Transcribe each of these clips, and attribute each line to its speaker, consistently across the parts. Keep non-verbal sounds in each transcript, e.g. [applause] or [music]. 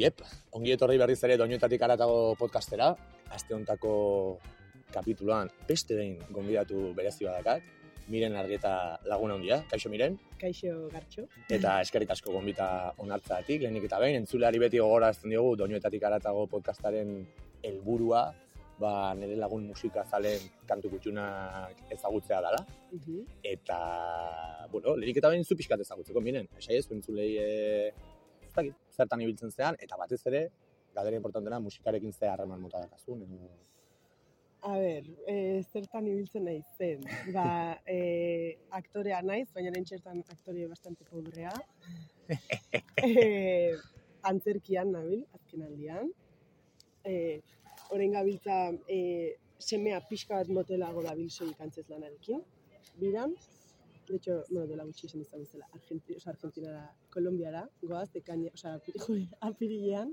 Speaker 1: Iep, ongi etorri berriz ere doinuetatik aratago podcastera. Aste hontako kapituloan beste behin gonbidatu berezi badakat. Miren argieta laguna handia, kaixo miren,
Speaker 2: Kaixo gartxo.
Speaker 1: eta eskerrik asko gonbita onartzatik, lehenik eta behin, entzuleari beti gogora ezten diogu doinuetatik aratago podcastaren helburua, ba, nire lagun musika zalen kantu kutxunak ezagutzea dela.
Speaker 2: Mhm.
Speaker 1: Eta, bueno, lehenik eta behin zu pixkat ezagutzeko, miren, esai ez, entzulei, e, ez dakit, zertan ibiltzen zean, eta batez ere, galdera importantena, musikarekin ze harreman mota dakazun, edo...
Speaker 2: A ber, e, zertan ibiltzen naiz zen. Ba, [laughs] e, aktorea naiz, baina nintxertan aktore bastante pobrea. [laughs] e, antzerkian nabil, azken aldian. E, Horen gabiltza e, semea pixka bat motelago dabil soilik antzez lanarekin. Bidan, de hecho, bueno, dela gutxi esan izan bezala, Argenti, oza, Argentinara, Kolombiara, goaz, dekaina, [laughs] oza, apirilean.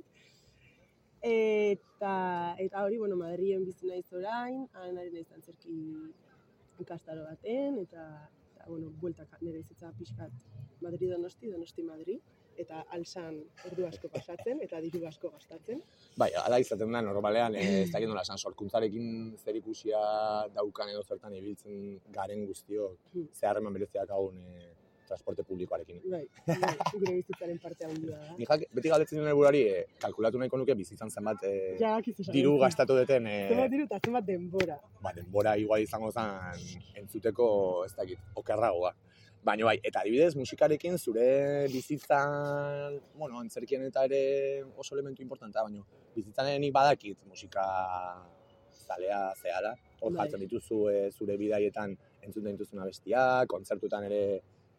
Speaker 2: Eta, eta hori, bueno, Madrilen bizi naiz orain, han ari naiz antzerki ikastaro baten, eta, eta bueno, bueltaka nire izitza pixkat Madrid donosti, donosti Madrid, eta alzan ordu asko pasatzen, eta diru asko gastatzen.
Speaker 1: Bai, ala izaten da, normalean, eh, ez dakit nola esan, sorkuntzarekin zer ikusia daukan edo zertan ibiltzen garen guztio,
Speaker 2: Hmm.
Speaker 1: ze harreman bereziak haun eh, transporte publikoarekin.
Speaker 2: Bai, bai, gure bizitzaren parte handia da.
Speaker 1: Nik jak- beti galdetzen duen helburuari, eh, kalkulatu nahiko nuke bizitzan zenbat eh,
Speaker 2: Ja,
Speaker 1: diru gastatu duten eh,
Speaker 2: Zenbat diru eta zenbat denbora.
Speaker 1: ba, denbora igual izango zen entzuteko, ez dakit, okerragoa. Baina bai, eta adibidez, musikarekin zure bizitzan, bueno, antzerkien eta ere oso elementu importantea, baina bizitzan nik badakit musika zalea zehala. Hor
Speaker 2: Bai.
Speaker 1: jartzen dituzu eh, zure bidaietan entzuten dituzuna bestia, kontzertutan ere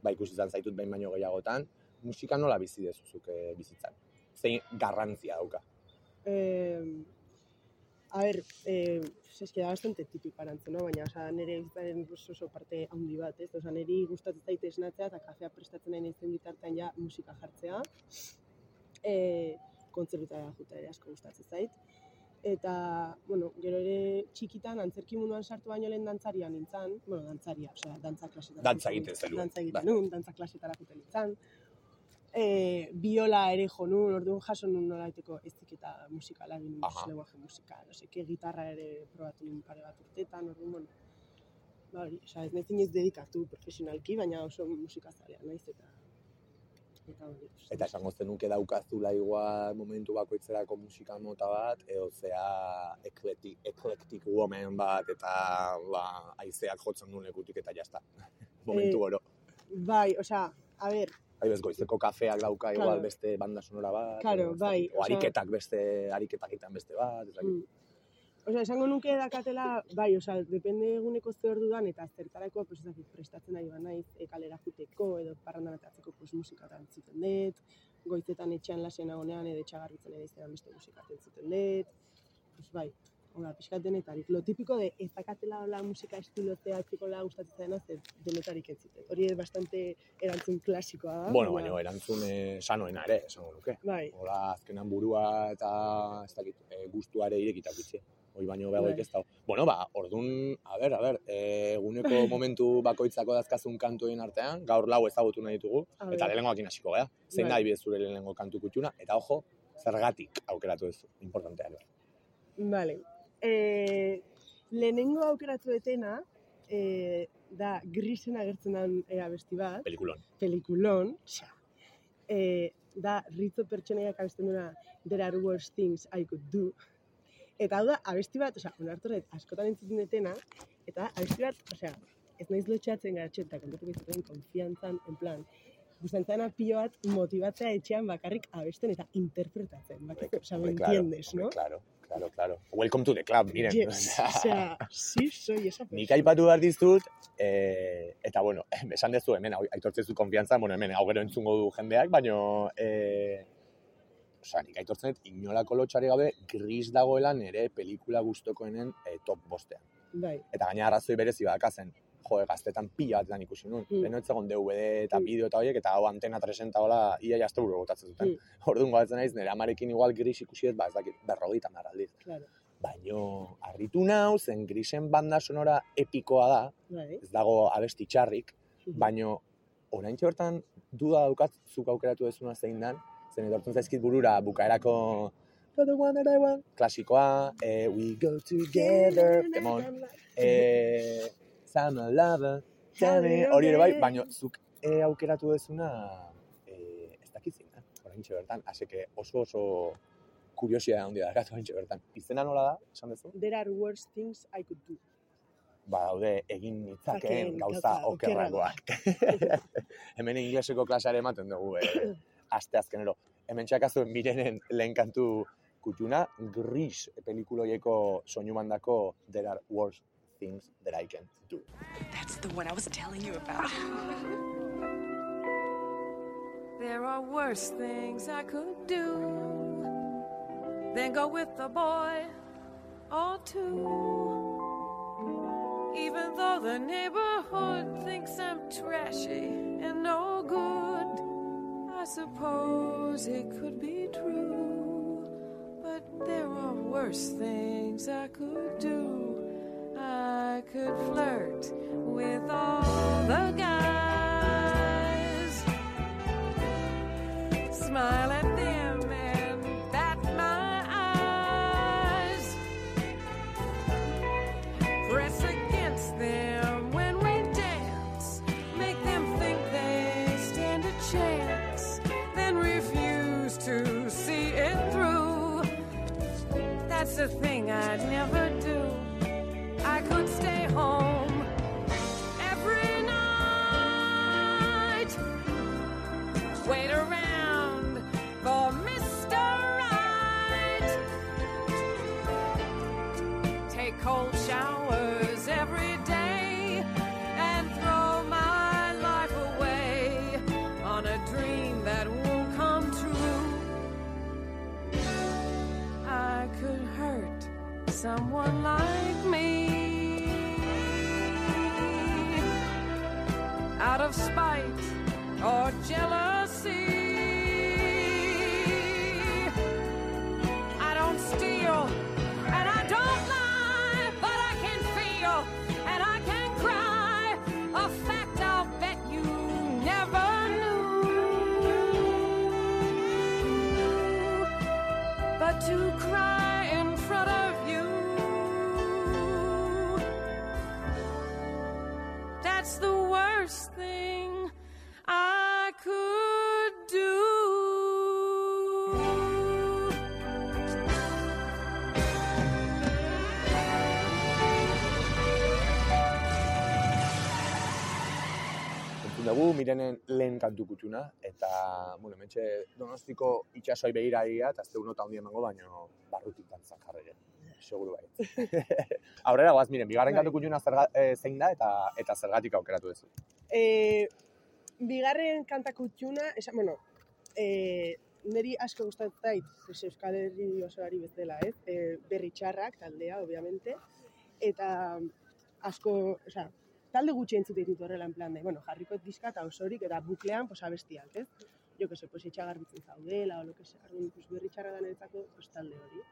Speaker 1: ba ikusi izan zaitut behin baino gehiagotan. Musika nola bizi dezuzuk eh, bizitzan? Zein garrantzia dauka?
Speaker 2: Eh, a ber, eh, es que da bastante típico arantzen, no? baina oza, nire bizitzaren oso, parte handi bat, ez? Oza, niri gustatzen zait esnatzea eta kafea prestatzen nahi naizen bitartean ja musika jartzea. E, kontzertutara juta ere asko gustatzen zait. Eta, bueno, gero ere txikitan antzerki munduan sartu baino lehen dantzaria nintzen, bueno, dantzaria, osea, dantza klasetara.
Speaker 1: Dantza egiten zenuen,
Speaker 2: Dantza egiten
Speaker 1: bai.
Speaker 2: dantza klasetara juten nintzen. E, biola ere jo nun, orduan jaso nun nolaiteko eziketa musikala egin lenguaje musikal, no seke, gitarra ere probatu nun pare bat urtetan, orduan, bueno, ba hori, osea, ez nahi ez dedikatu profesionalki, baina oso musikazalea naiz eta eta hori.
Speaker 1: Eta esango zenuke daukazula igual momentu bakoitzerako musika mota bat, edo zea eclectic, eclectic woman bat, eta ba, aizeak jotzen duen lekutik eta jazta. [laughs] momentu
Speaker 2: Eh,
Speaker 1: oro.
Speaker 2: Bai, osea, a ber,
Speaker 1: Bai, bez, goizeko kafeak dauka igual
Speaker 2: Claro.
Speaker 1: beste banda sonora bat.
Speaker 2: Claro,
Speaker 1: edo ez
Speaker 2: bai,
Speaker 1: O ariketak beste, ariketak egiten beste bat, ez.
Speaker 2: Mm. Osea, esango nuke dakatela, bai, osea, depende eguneko ze orduan eta zertarako, pues, ez dakit, prestatzen ari ba naiz, e, kalera juteko edo parrandan atatzeko pues, musika entzuten dut, goizetan etxean lasen nagonean edo etxagarritzen ere izenan beste musika entzuten dut, pues, bai, Hola, pixkat denetarik. Lo típico de ez dakatela hola musika estilo zehatzikola gustatzen zaena, ze denetarik entzuten. Hori bastante erantzun klasikoa da.
Speaker 1: Bueno,
Speaker 2: baina-
Speaker 1: erantzun eh, sanoena ere, esango nuke.
Speaker 2: Bai,
Speaker 1: Hola, azkenan burua eta ez dakit, e, guztuare irekita bitxe. Hoi baino behagoik
Speaker 2: Bai.
Speaker 1: ez dago. Bueno, ba, ordun, a ber, a ber, e, eguneko momentu bakoitzako dazkazun kantuen artean, gaur lau ezagutu nahi ditugu,
Speaker 2: A
Speaker 1: eta
Speaker 2: ber.
Speaker 1: lehenengoakin hasiko gea. Zein
Speaker 2: Bai.
Speaker 1: da adibidez zure lehenengo kantu kutxuna, eta ojo, zergatik aukeratu ez importantea.
Speaker 2: Vale. E, lehenengo aukeratu etena, e, da grisen agertzen den e, abesti bat,
Speaker 1: Pelikulon.
Speaker 2: pelikulon, e, da Rizzo pertsonaiak abesten duena There are worse things I could do. Eta hau da, abesti bat, osea, onartu askotan entzuten detena, eta abesti bat, osea, ez naiz lotxatzen garatxe, eta kontatuko izatuen konfiantzan, en plan, gustantzana pilo bat motibatzea etxean bakarrik abesten eta interpretatzen, bakarrik, osea, me
Speaker 1: claro,
Speaker 2: entiendes,
Speaker 1: hombre,
Speaker 2: no?
Speaker 1: Claro, claro, claro. Welcome to the club, miren.
Speaker 2: Yes, o sea, sí soy esa [laughs] persona.
Speaker 1: Nik aipatu behar dizut, e, eta bueno, [laughs] esan dezu hemen, hau- aitortzen zu konfiantza, bueno, hemen, hau gero entzungo du jendeak, baino, e, Osa, nik aitortzen dut, inolako lotxari gabe, gris dagoela nire pelikula gustokoenen e, top bostean.
Speaker 2: Bai,
Speaker 1: Eta gaina arrazoi berezi badakazen, jo, gaztetan pila bat ikusi nuen.
Speaker 2: Mm.
Speaker 1: Beno ez zegoen DVD eta
Speaker 2: Mm.
Speaker 1: bideo eta horiek, eta hau antena 360 hola, ia jazte buru botatzen zuten.
Speaker 2: Mm. [laughs]
Speaker 1: Orduan gogatzen naiz, nire amarekin igual gris ikusi dut, ba, ez dakit, berrogeita mar aldiz.
Speaker 2: claro.
Speaker 1: Baino, harritu nau, zen grisen banda sonora epikoa da,
Speaker 2: Bai.
Speaker 1: ez dago abesti txarrik, baino, oraintxe hortan duda daukat zuk aukeratu dezuna zein dan, zen etortzen zaizkit burura bukaerako the one that I want, klasikoa, eh, we go together, demon, eh, summer lover, tell me, hori ere bai, baina zuk eh, aukeratu dezuna, eh, ez dakit zein, eh? orain bertan, aseke oso oso kuriosia handia da, gatu orain bertan. Izena nola da, esan duzu?
Speaker 2: There are worse things I could do.
Speaker 1: Ba, daude, egin nitzakeen
Speaker 2: Zakeen,
Speaker 1: gauza okerragoak. [laughs] Hemen ingleseko klaseare ematen dugu, eh, [coughs] aste azkenero. Hemen txakazu mirenen lehen kantu kutuna, gris pelikuloieko soinu mandako There are worse things that I can do.
Speaker 3: That's the one I was telling you about. [laughs]
Speaker 4: There are worse things I could do than go with a boy or two. Even though the neighborhood thinks I'm trashy and no good, I suppose it could be true. But there are worse things I could do. I could flirt with all the guys smile at them and bat my eyes. Press against them when we dance, make them think they stand a chance, then refuse to see it through. That's the thing I'd never do. Could stay home of spite or jealousy.
Speaker 1: Dugu, mirenen lehen kantu kutuna, eta, bueno, hementxe donostiko itxasoi behiraia, eta azte unota handi emango, baino barrutik dantzak jarri seguru bai. [laughs] Aurrera goaz, miren, bigarren
Speaker 2: Bai.
Speaker 1: kantu kutuna zerga, eh, zein da, eta eta zergatik aukeratu duzu.
Speaker 2: E, bigarren kantak utxuna, esan, bueno, e, niri asko gustatzen zait, Euskal Herri osoari bezala, ez? E, berri txarrak, taldea, obviamente, eta asko, osea, talde gutxi entzute ditut horrela en plan de, bueno, jarriko diska eta osorik, eta buklean, pues, abestiak, ez? Jo que se, pues, itxagarbitzen zaudela, o lo que sea, orduan, pues, berri da niretzako, pues, talde hori.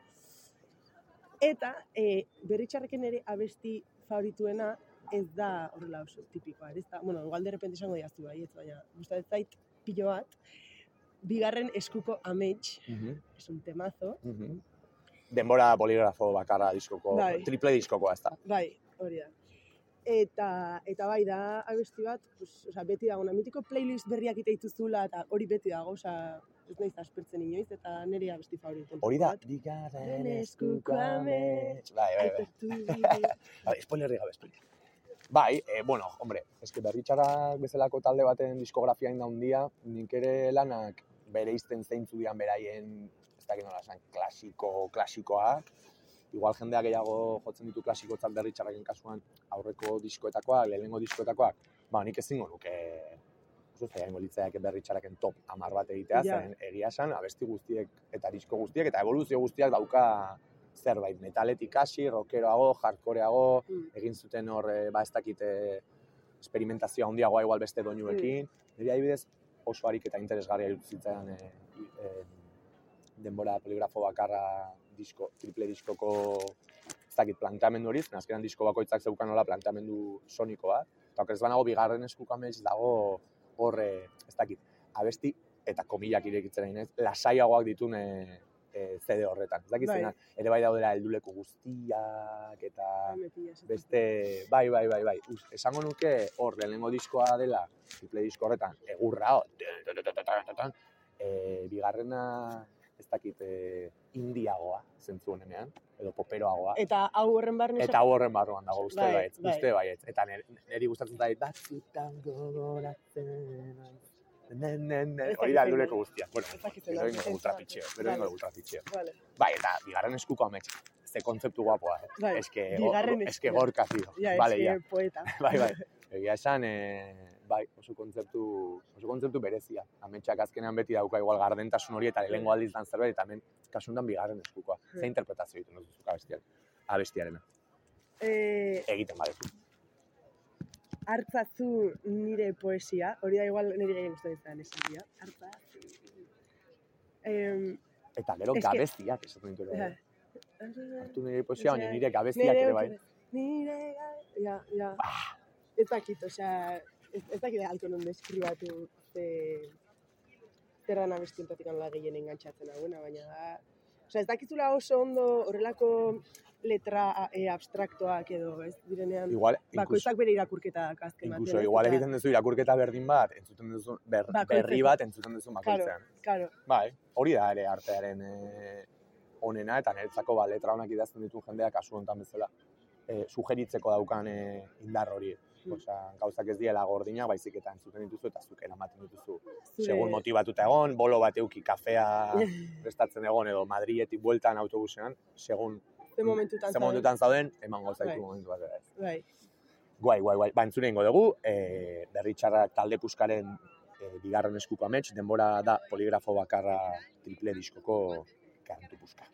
Speaker 2: Eta, e, berri ere abesti favorituena ez da horrela oso tipikoa, ez da, bueno, igual de repente esango diaztu baietz, baina gustatzen zait pilo bat, bigarren eskuko amets, es un temazo,
Speaker 1: Denbora poligrafo bakarra diskoko,
Speaker 2: Bai.
Speaker 1: triple diskokoa ez da.
Speaker 2: bai, hori da. Eta, eta bai da abesti bat, pues, osea, beti dago, mitiko playlist berriak ite dituzula, eta hori beti dago, osea, ez naiz aspertzen inoiz, eta nire abesti favorito.
Speaker 1: Hori da, bigarren eskuko amets. Bai, bai, bai. [laughs]
Speaker 2: bai.
Speaker 1: Bai, spoilerri gabe, spoiler. Bai, e, bueno, hombre, eske berritxarrak bezalako talde baten diskografia inda handia, nik ere lanak bere izten zeintzu dian beraien, ez dakit nola esan, klasiko, klasikoak. Igual jendeak gehiago jotzen ditu klasikotzat berritxarraken kasuan aurreko diskoetakoak, lehenengo diskoetakoak. Ba, nik ezingo nuke oso zaila ingo litzaiake berritxarraken top amar bat egitea,
Speaker 2: Ja.
Speaker 1: zen egia esan, abesti guztiek eta disko guztiek eta evoluzio guztiak dauka zerbait metaletik hasi, rockeroago, hardcoreago,
Speaker 2: Mm.
Speaker 1: egin zuten hor, eh, ba ez dakit, eh, esperimentazioa handiagoa igual beste doinuekin. Nire adibidez oso harik eta interesgarria irutu zitzaidan i- eh, denbora poligrafo bakarra disko, triple diskoko ez dakit planteamendu hori, zen azkenan disko bakoitzak zeukan nola planteamendu soniko bat. Eta oker ez banago bigarren eskukamez dago hor, eh, ez dakit, abesti
Speaker 5: eta komilak irekitzen nahi naiz, lasaiagoak ditun e, e, CD horretan. Ez dakit
Speaker 2: Bai.
Speaker 5: zeina, ere bai daudela helduleku guztiak eta
Speaker 2: pillas.
Speaker 5: beste, bai, bai, bai, bai. Us, esango nuke hor lehenengo diskoa dela, triple disko horretan, egurra, hor, e, bigarrena, ez dakit, e, indiagoa, zentzu honenean, edo poperoagoa.
Speaker 2: Eta hau horren barne
Speaker 5: Eta hau horren barruan dago, uste
Speaker 2: Bai,
Speaker 5: baietz,
Speaker 2: bai.
Speaker 5: uste baietz. Eta neri, neri gustatzen zait, batzutan gogoratzen, ne, ne, ne,
Speaker 2: Ez
Speaker 5: hori da
Speaker 2: den.
Speaker 5: guztia. Bueno, bero ingo ultrapitxeo, bero ingo ultrapitxeo.
Speaker 2: Vale.
Speaker 5: Bai, eta bigarren eskuko amets, ze kontzeptu guapoa, eh?
Speaker 2: Bai,
Speaker 5: Eske,
Speaker 2: bigarren
Speaker 5: eske
Speaker 2: eskua.
Speaker 5: gorka, tío.
Speaker 2: Ja,
Speaker 5: vale,
Speaker 2: eske poeta. [laughs]
Speaker 5: Bai, bai. Egia esan, e, bai, oso kontzeptu, oso kontzeptu berezia. Ametsak azkenean beti dauka igual gardentasun hori eta lehenengo aldiz dan zerbait, eta hemen kasundan bigarren eskukoa. Ze
Speaker 2: Hmm.
Speaker 5: interpretazio egiten duzu zuk abestiaren. Abestiarena.
Speaker 2: Eh,
Speaker 5: Egiten badezu.
Speaker 2: hartzazu nire poesia, hori da igual nire gehien gustatzen zaidan esan dira. Hartzazu. Em,
Speaker 5: Eta gero
Speaker 2: Es que-
Speaker 5: gabestiak esaten ditu
Speaker 2: ja.
Speaker 5: Hartu nire poesia, baina nire gabestiak ere bai.
Speaker 2: Nire ja, ja.
Speaker 5: Ah.
Speaker 2: Ez dakit, osea, ez, ez dakit alko non deskribatu ze zerran abestientatik la gehien engantzatzen hauena, baina da, osea, ez dakizula oso ondo horrelako letra e, abstraktoak edo, ez direnean,
Speaker 5: Igual,
Speaker 2: bakoitzak bere irakurketak azken batean.
Speaker 5: incluso
Speaker 2: ez?
Speaker 5: igual egiten duzu irakurketa berdin bat, entzuten duzu, ber, berri bat entzuten duzu
Speaker 2: Claro,
Speaker 5: bakoitzean.
Speaker 2: claro,
Speaker 5: Bai, hori da ere artearen e, onena, eta niretzako ba, letra honak idazten ditu jendeak kasu honetan bezala e, sugeritzeko daukan e, indar hori. Osea, gauzak ez diela gordinak, baizik eta entzuten dituzu eta zuk eramaten dituzu.
Speaker 2: zure-
Speaker 5: Segun motibatuta egon, bolo bat euki kafea [laughs] prestatzen egon, edo Madriletik bueltan autobusean, segun
Speaker 2: ze momentutan
Speaker 5: ze momentutan zauden, emango zaitu
Speaker 2: Bai.
Speaker 5: momentu bat.
Speaker 2: Bai,
Speaker 5: Guai, guai, guai. Ba, entzune ingo dugu, e, berritxarrak talde puskaren e, bigarren eskuko amets, denbora da poligrafo bakarra triple diskoko kantu puska.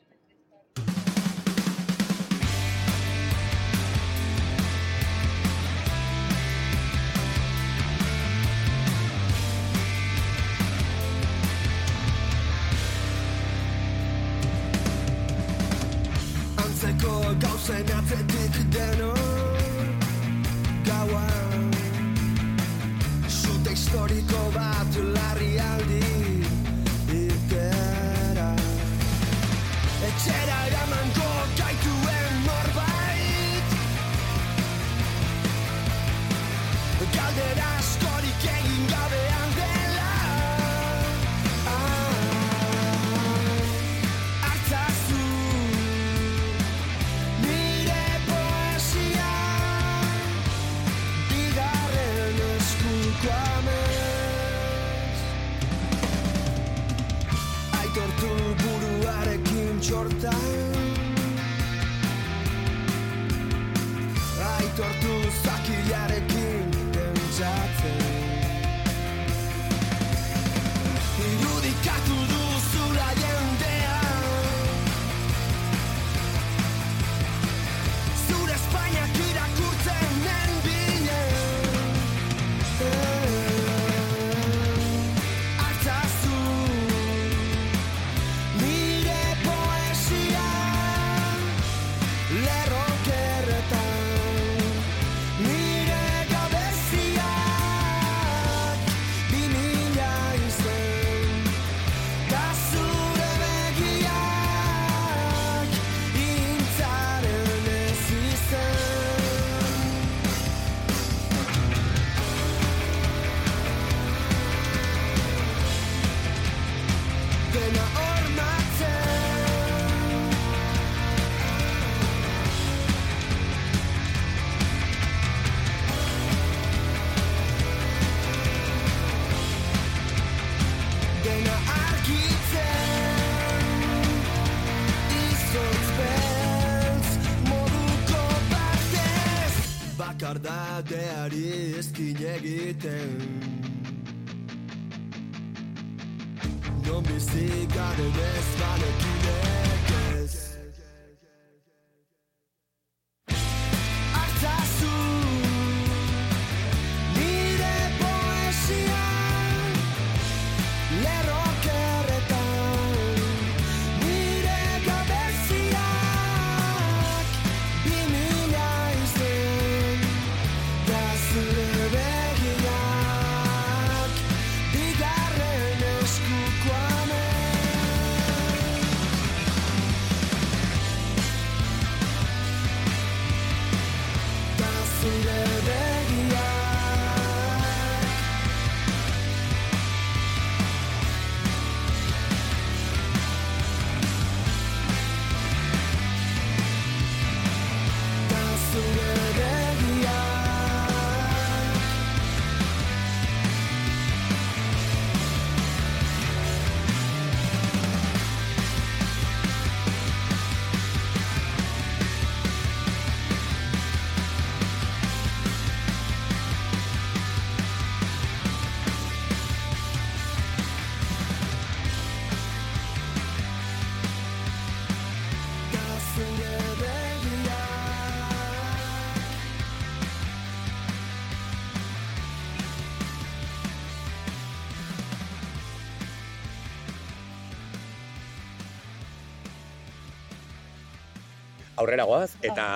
Speaker 1: Aurrera goaz, eta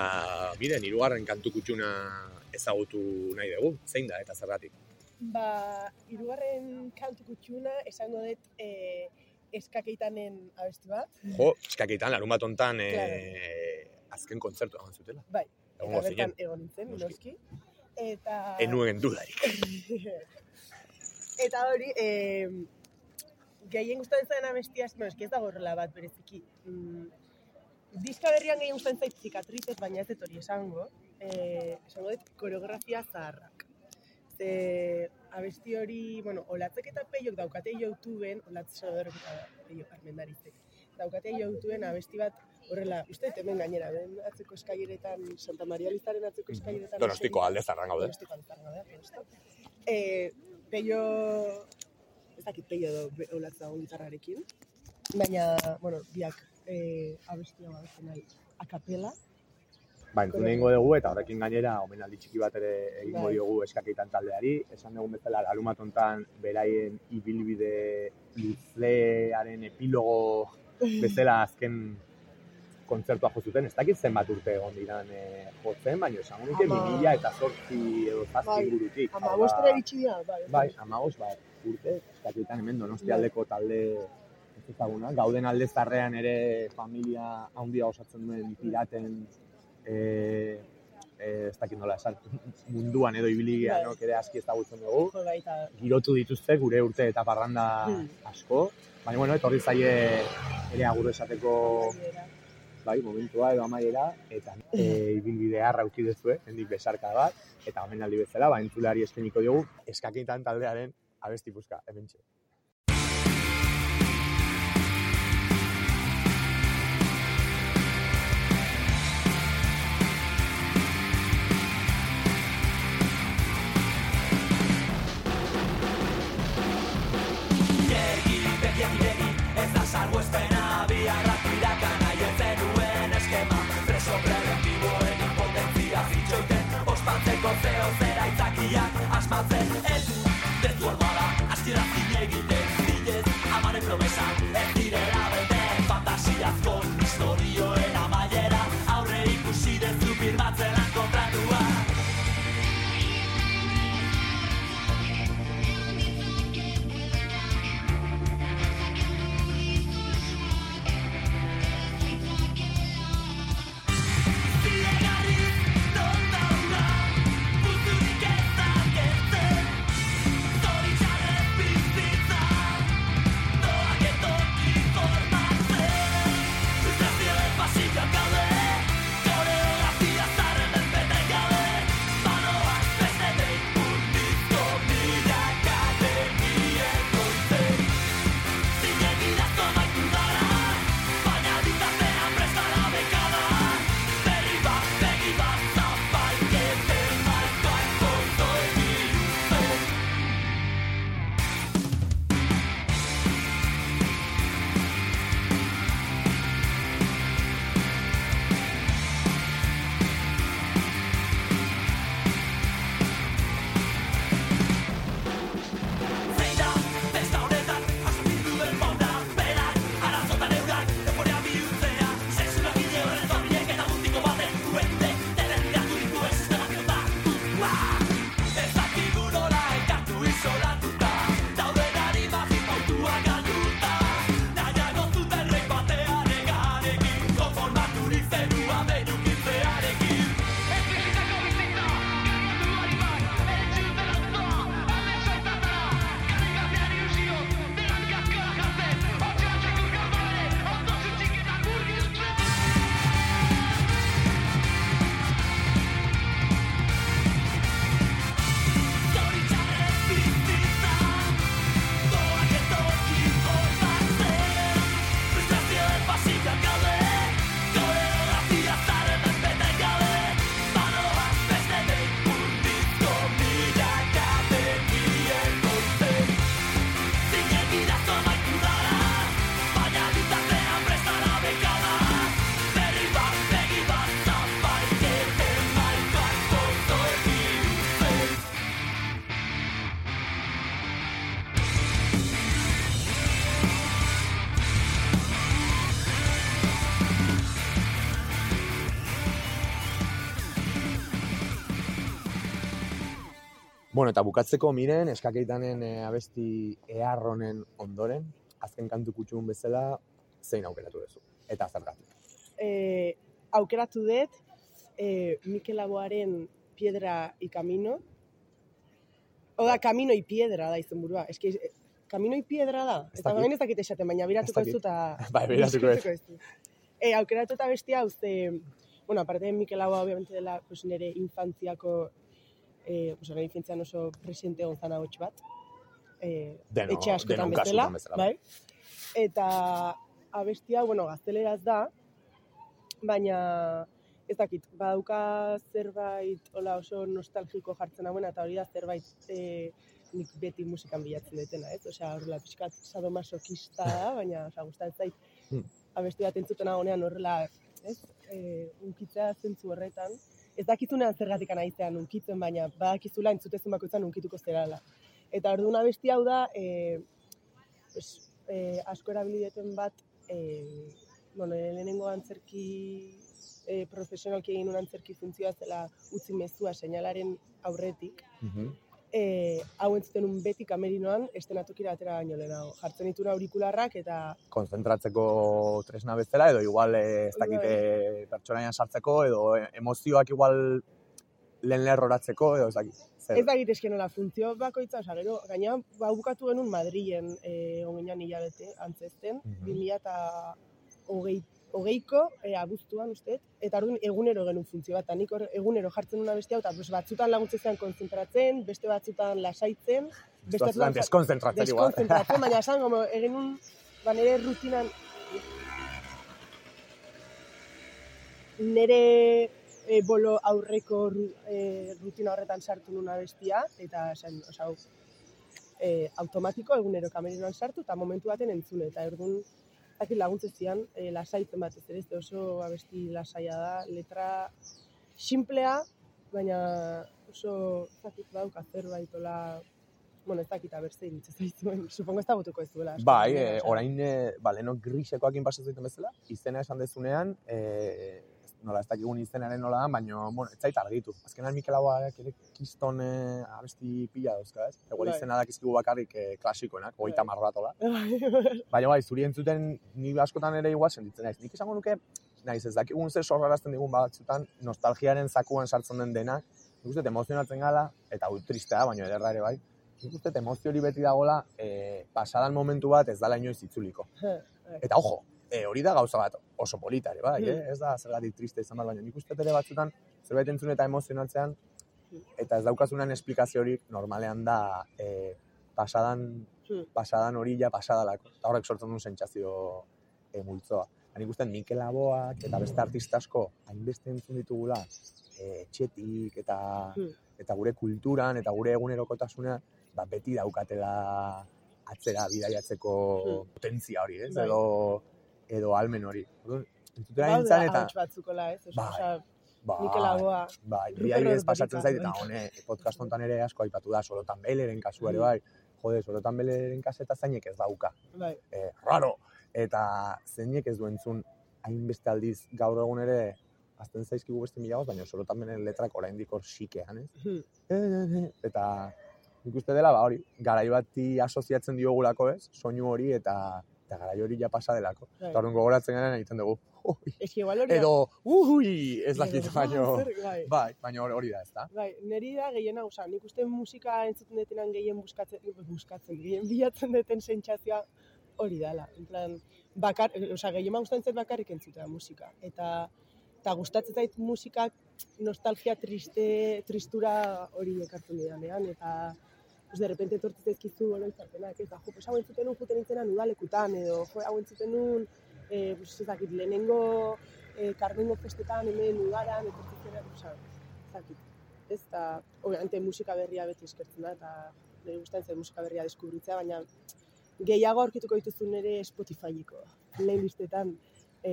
Speaker 1: miren, hirugarren kantu kutxuna ezagutu nahi dugu, zein da eta zergatik.
Speaker 2: Ba, irugarren kantu kutxuna esango dut e, eskakeitanen abesti bat.
Speaker 1: Jo, eskakitan, larun bat ontan, e, azken kontzertu egon zutela.
Speaker 2: Bai,
Speaker 1: Egongo
Speaker 2: eta bertan egon nintzen,
Speaker 1: Noski.
Speaker 2: Eta...
Speaker 1: enuen dudarik. [laughs]
Speaker 2: eta hori, e, gehien gustatzen zaidan abestia, bueno, eski ez dago horrela bat bereziki. Mm, diska berrian gehien gustatzen zait zikatrizez, baina ez dut hori esango. E, esango dut koreografia zaharrak. Ze abesti hori, bueno, olatzek eta peiok daukate YouTubeen, olatz sodorrek eta peio armendarizek. Daukate YouTubeen abesti bat horrela, uste hemen gainera, den atzeko eskaileretan, Santa Maria Lizaren atzeko eskaileretan.
Speaker 1: Donostiko alde zarran gaude.
Speaker 2: Donostiko alde gaude, Donosto. Eh, peio, ez dakit peio be- olatz dago gitarrarekin, baina, bueno, biak eh, abestia bat nahi, akapela,
Speaker 1: Ba, entzun egingo dugu eta horrekin gainera omenaldi txiki bat ere egingo
Speaker 2: Bai.
Speaker 1: diogu eskakitan taldeari. Esan dugun bezala larumat hontan beraien ibilbide luzearen epilogo [laughs] bezala azken kontzertua jo zuten. Ez dakit zenbat urte egon diran eh, jotzen, baina esango nuke
Speaker 2: Ama-
Speaker 1: 2000 eta zortzi edo zazpi
Speaker 2: Bai,
Speaker 1: ingurutik. Hau
Speaker 2: ama bostera dira, bai.
Speaker 1: Bai, amagos bat urte, eskakitan hemen donostialdeko talde ezaguna. Gauden alde zarrean ere familia handia osatzen duen piraten e, e, ez dakit nola esan, munduan edo ibili
Speaker 2: Bai.
Speaker 1: no, ere aski ezagutzen dugu. Girotu dituzte gure urte eta parranda
Speaker 2: Hmm.
Speaker 1: asko. Baina, bueno, etorri zaie ere agur esateko bai, momentua edo amaiera, eta e, ibilbidea rauki dezue, hendik besarka bat, eta omenaldi bezala, ba, entzulari eskeniko diogu, eskakitan taldearen abesti puzka, hemen
Speaker 6: Ospatzeko itzakiak asmatzen Ez du dezu
Speaker 1: Bueno, eta bukatzeko miren, eskakeitanen e, abesti eharronen ondoren, azken kantu kutxun bezala, zein aukeratu duzu. Eta zergatik.
Speaker 2: E, aukeratu dut, e, Mikel Laboaren Piedra y Camino. Oda, Camino y Piedra da izenburua. Eski, e, Camino y Piedra da. Eta gain ez dakit esaten, baina biratuko
Speaker 1: Ez
Speaker 2: eta- [laughs]
Speaker 1: Bai, biratuko ez.
Speaker 2: E, aukeratu eta bestia, uste, bueno, aparte de Mikel Laboa, obviamente dela, pues, nire infantziako, eh, pues, nire infantzian oso presente gonzan ahots bat. Eh,
Speaker 1: Deno,
Speaker 2: etxe askotan bezala,
Speaker 1: bezala.
Speaker 2: bai? Eta abestia, bueno, gazteleraz da, baina ez dakit, badauka zerbait hola oso nostalgiko jartzen hauen, eta hori da zerbait e, nik beti musikan bilatzen detena, ez? Osea, horrela pixkat sadomasokista da, baina osea, gustatzen zait
Speaker 1: Hmm.
Speaker 2: abesti bat entzuten agonean horrela, ez? E, unkitzea zentzu horretan. Ez dakizunean zergatik anaizean unkitzen, baina badakizula entzutezun bakoitzan unkituko zerala. Eta orduan abesti hau da, e, pues, e, asko erabili deten bat, e, bueno, lehenengo antzerki e, profesionalki egin antzerki funtzioa zela utzi mezua seinalaren aurretik,
Speaker 1: Mhm.
Speaker 2: E, hau entzuten un beti kamerinoan estenatokira atera baino lehenago. Jartzen ditun aurikularrak eta
Speaker 1: konzentratzeko tresna bezala, edo igual eh, ez dakit
Speaker 2: Bai.
Speaker 1: eh, pertsonaian sartzeko, edo eh, emozioak igual lehen lerroratzeko, edo ez dakit. Zer?
Speaker 2: ez dakit esken nola funtzio bakoitza, osa, gero, gaina, ba, bukatu genuen Madrilen e, onginan hilabete, antzesten,
Speaker 1: Mhm.
Speaker 2: 2000 eta hogei, hogeiko, e, abuztuan, uste, eta orduan egunero genuen funtzio bat, eta nik egunero jartzen una bestia, eta pues, batzutan laguntzen zean konzentratzen, beste batzutan lasaitzen, beste
Speaker 1: Batzutan deskonzentratzen
Speaker 2: deskonzentratzen, baina [laughs] esan, como, egin un, ba, nire rutinan, nire e, bolo aurreko e, rutina horretan sartu nuna bestia, eta esan, osa, hau, e, automatiko egunero kamerinoan sartu, eta momentu baten entzune, eta erdun, dakit laguntzen zian, e, lasaitzen bat ez ere, ez oso abesti lasaia da, letra simplea, baina oso, ez dakit badauka zerbait, ola, bueno, ez dakit abertze iruditzen zaizuen, supongo ez da botuko ez duela.
Speaker 1: Bai, eh,
Speaker 2: osea,
Speaker 1: orain, eh, ba, leheno grisekoakin pasatzen zaiten bezala, izena esan dezunean, eh, nola, ez dakigun izenaren nola da, baina, bueno, ez zait argitu. Azkenan Mikel Aguarak ere kiston eh, abesti pila dauzka, ez? Egoal
Speaker 2: Bai.
Speaker 1: izena dakizkigu bakarrik eh, klasikoenak,
Speaker 2: Bai.
Speaker 1: goita mar bat, hola.
Speaker 2: Bai,
Speaker 1: Baina bai, zuri entzuten ni askotan ere igual sentitzen naiz. Nik esango nuke, naiz ez dakigun zer sorrarazten digun batzutan, nostalgiaren zakuan sartzen den denak, nik uste emozionatzen gala, eta hau tristea, baina ederra ere bai, nik uste emozio hori beti dagola, e, pasadan momentu bat ez dala inoiz itzuliko. [laughs] Eta ojo, e, hori da gauza bat oso polita ere, bai,
Speaker 2: Hmm.
Speaker 1: eh? ez da zergatik triste izan behar, baina nik uste ere batzutan zerbait entzun eta emozionatzean,
Speaker 2: Hmm.
Speaker 1: eta ez daukazunan esplikaziorik normalean da e, pasadan
Speaker 2: Hmm.
Speaker 1: pasadan hori ja pasadalako. Eta horrek sortzen duen sentsazio e, multzoa. Eta nik uste Mikel Aboak eta beste artista asko hainbeste entzun ditugula e, etxetik eta
Speaker 2: Hmm.
Speaker 1: eta gure kulturan eta gure egunerokotasunean ba, beti daukatela atzera bidaiatzeko potentzia hori, ez?
Speaker 2: Bai.
Speaker 1: Edo edo almen hori. Orduan, entzutera nintzen eta
Speaker 2: ahots batzukola, ez? Osa,
Speaker 1: Bai.
Speaker 2: osea,
Speaker 1: ba,
Speaker 2: Mikel Laboa,
Speaker 1: Bai, bi adibidez pasatzen zait, eta
Speaker 2: bai.
Speaker 1: hone, podcast hontan ere asko aipatu da, solotan beleren kasua ere
Speaker 2: Mm.
Speaker 1: bai, jode, solotan beleren kaseta zainek ez dauka,
Speaker 2: bai,
Speaker 1: e, raro, eta zeinek ez du entzun hainbeste aldiz gaur egun ere, azten zaizkigu beste mila baina solotan belen letrak oraindik hor sikean, ez?
Speaker 2: Hmm.
Speaker 1: Eta nik uste dela, ba hori, garai bati asoziatzen diogulako, ez? Soinu hori eta eta garai hori ja pasa delako.
Speaker 2: Bai.
Speaker 1: Eta gogoratzen garen egiten dugu, [laughs]
Speaker 2: Eski igual
Speaker 1: edo, ui, ez dakit, baino, [laughs]
Speaker 2: bai.
Speaker 1: bai, baina hori- da, ez da?
Speaker 2: Bai, niri da gehiena, oza, nik uste musika entzuten detenan gehien buskatzen, buskatzen, gehien bilatzen deten sentsazioa hori dela. En plan, bakar, oza, gehien ma gustatzen zait bakarrik entzutea musika. Eta, eta gustatzen zait musikak nostalgia triste, tristura hori ekartzen didanean, eta pues de repente etortzen zaizkizu oroitzapenak, eta jo, pues hau entzuten nun juten nintzen udalekutan, edo jo, hau entzuten nun, eh, pues, ez dakit, lehenengo eh, karmengo festetan hemen udaran, etortzen zera, oza, ez dakit. Ez, eta, obviamente, musika berria beti eskertzen da, eta nire gustatzen zait musika berria deskubritzea, baina gehiago aurkituko dituzu nire Spotifyko playlistetan, e,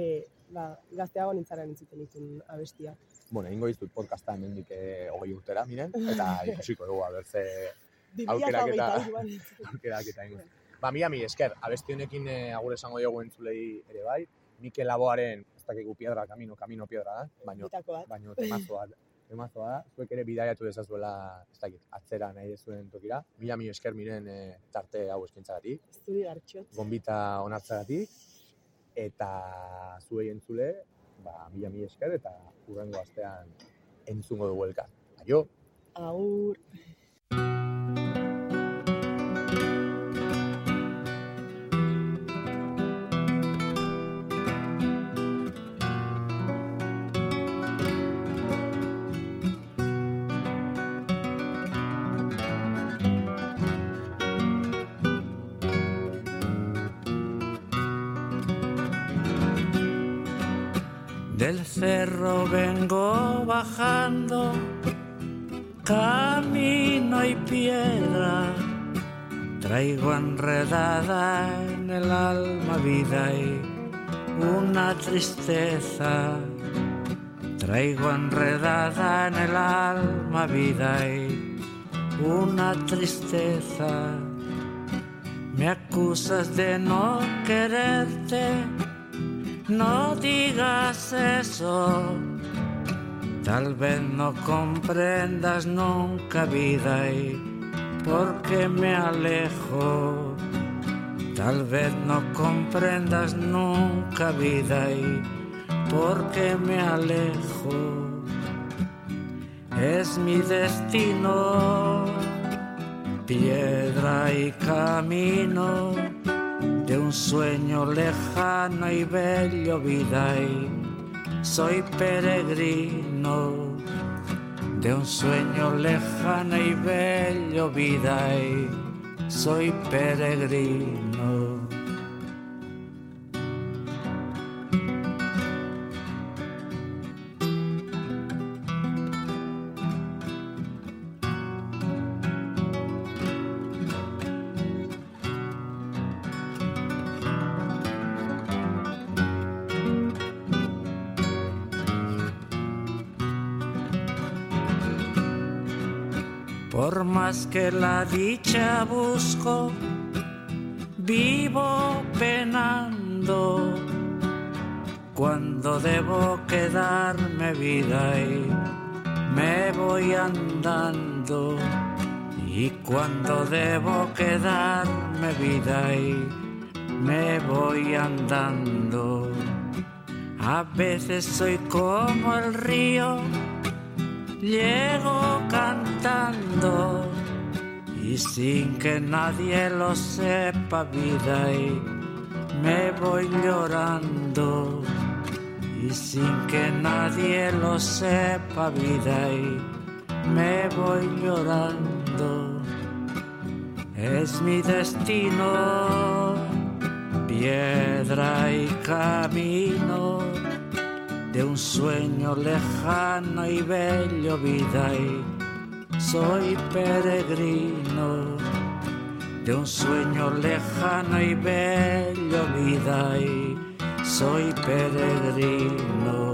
Speaker 2: ba, gazteago nintzaren entzuten ditun abestiak.
Speaker 1: bueno, ingo dizut podcasta hemendik eh, hogei urtera, miren, eta [laughs] ikusiko dugu, abertze Aukerak eta- aukerak eta ingo. Ba, mila mi esker, abesti honekin eh, agur esango diogu entzulei ere bai, Mikel Laboaren, ez dakigu piedra, camino, camino piedra da, baino,
Speaker 2: bat.
Speaker 1: baino temazo bat, Emazoa da, zuek ere bidaiatu dezazuela, ez dakit, atzera nahi zuen tokira. Mila mi esker miren e, tarte hau eskintzagatik,
Speaker 2: Zuri gartxot.
Speaker 1: gonbita onartzagatik, eta zuei entzule, ba, mila mi esker eta urrengo astean entzungo dugu elkar. Aio!
Speaker 2: Agur.
Speaker 6: Vengo bajando, camino y piedra. Traigo enredada en el alma vida y una tristeza. Traigo enredada en el alma vida y una tristeza. Me acusas de no quererte no digas eso. Tal vez no comprendas nunca vida y por qué me alejo. Tal vez no comprendas nunca vida y por qué me alejo. Es mi destino, piedra y camino de un sueño lejano y bello vida y soy peregrino de un sueño lejano y bello vida y soy peregrino. La dicha busco, vivo penando. Cuando debo quedarme vida y me voy andando. Y cuando debo quedarme vida y me voy andando. A veces soy como el río llego sin que nadie lo sepa vida y me voy llorando. Y sin que nadie lo sepa vida y me voy llorando. Es mi destino piedra y camino de un sueño lejano y bello vida soy peregrino de un sueño lejano y bello vida y soy peregrino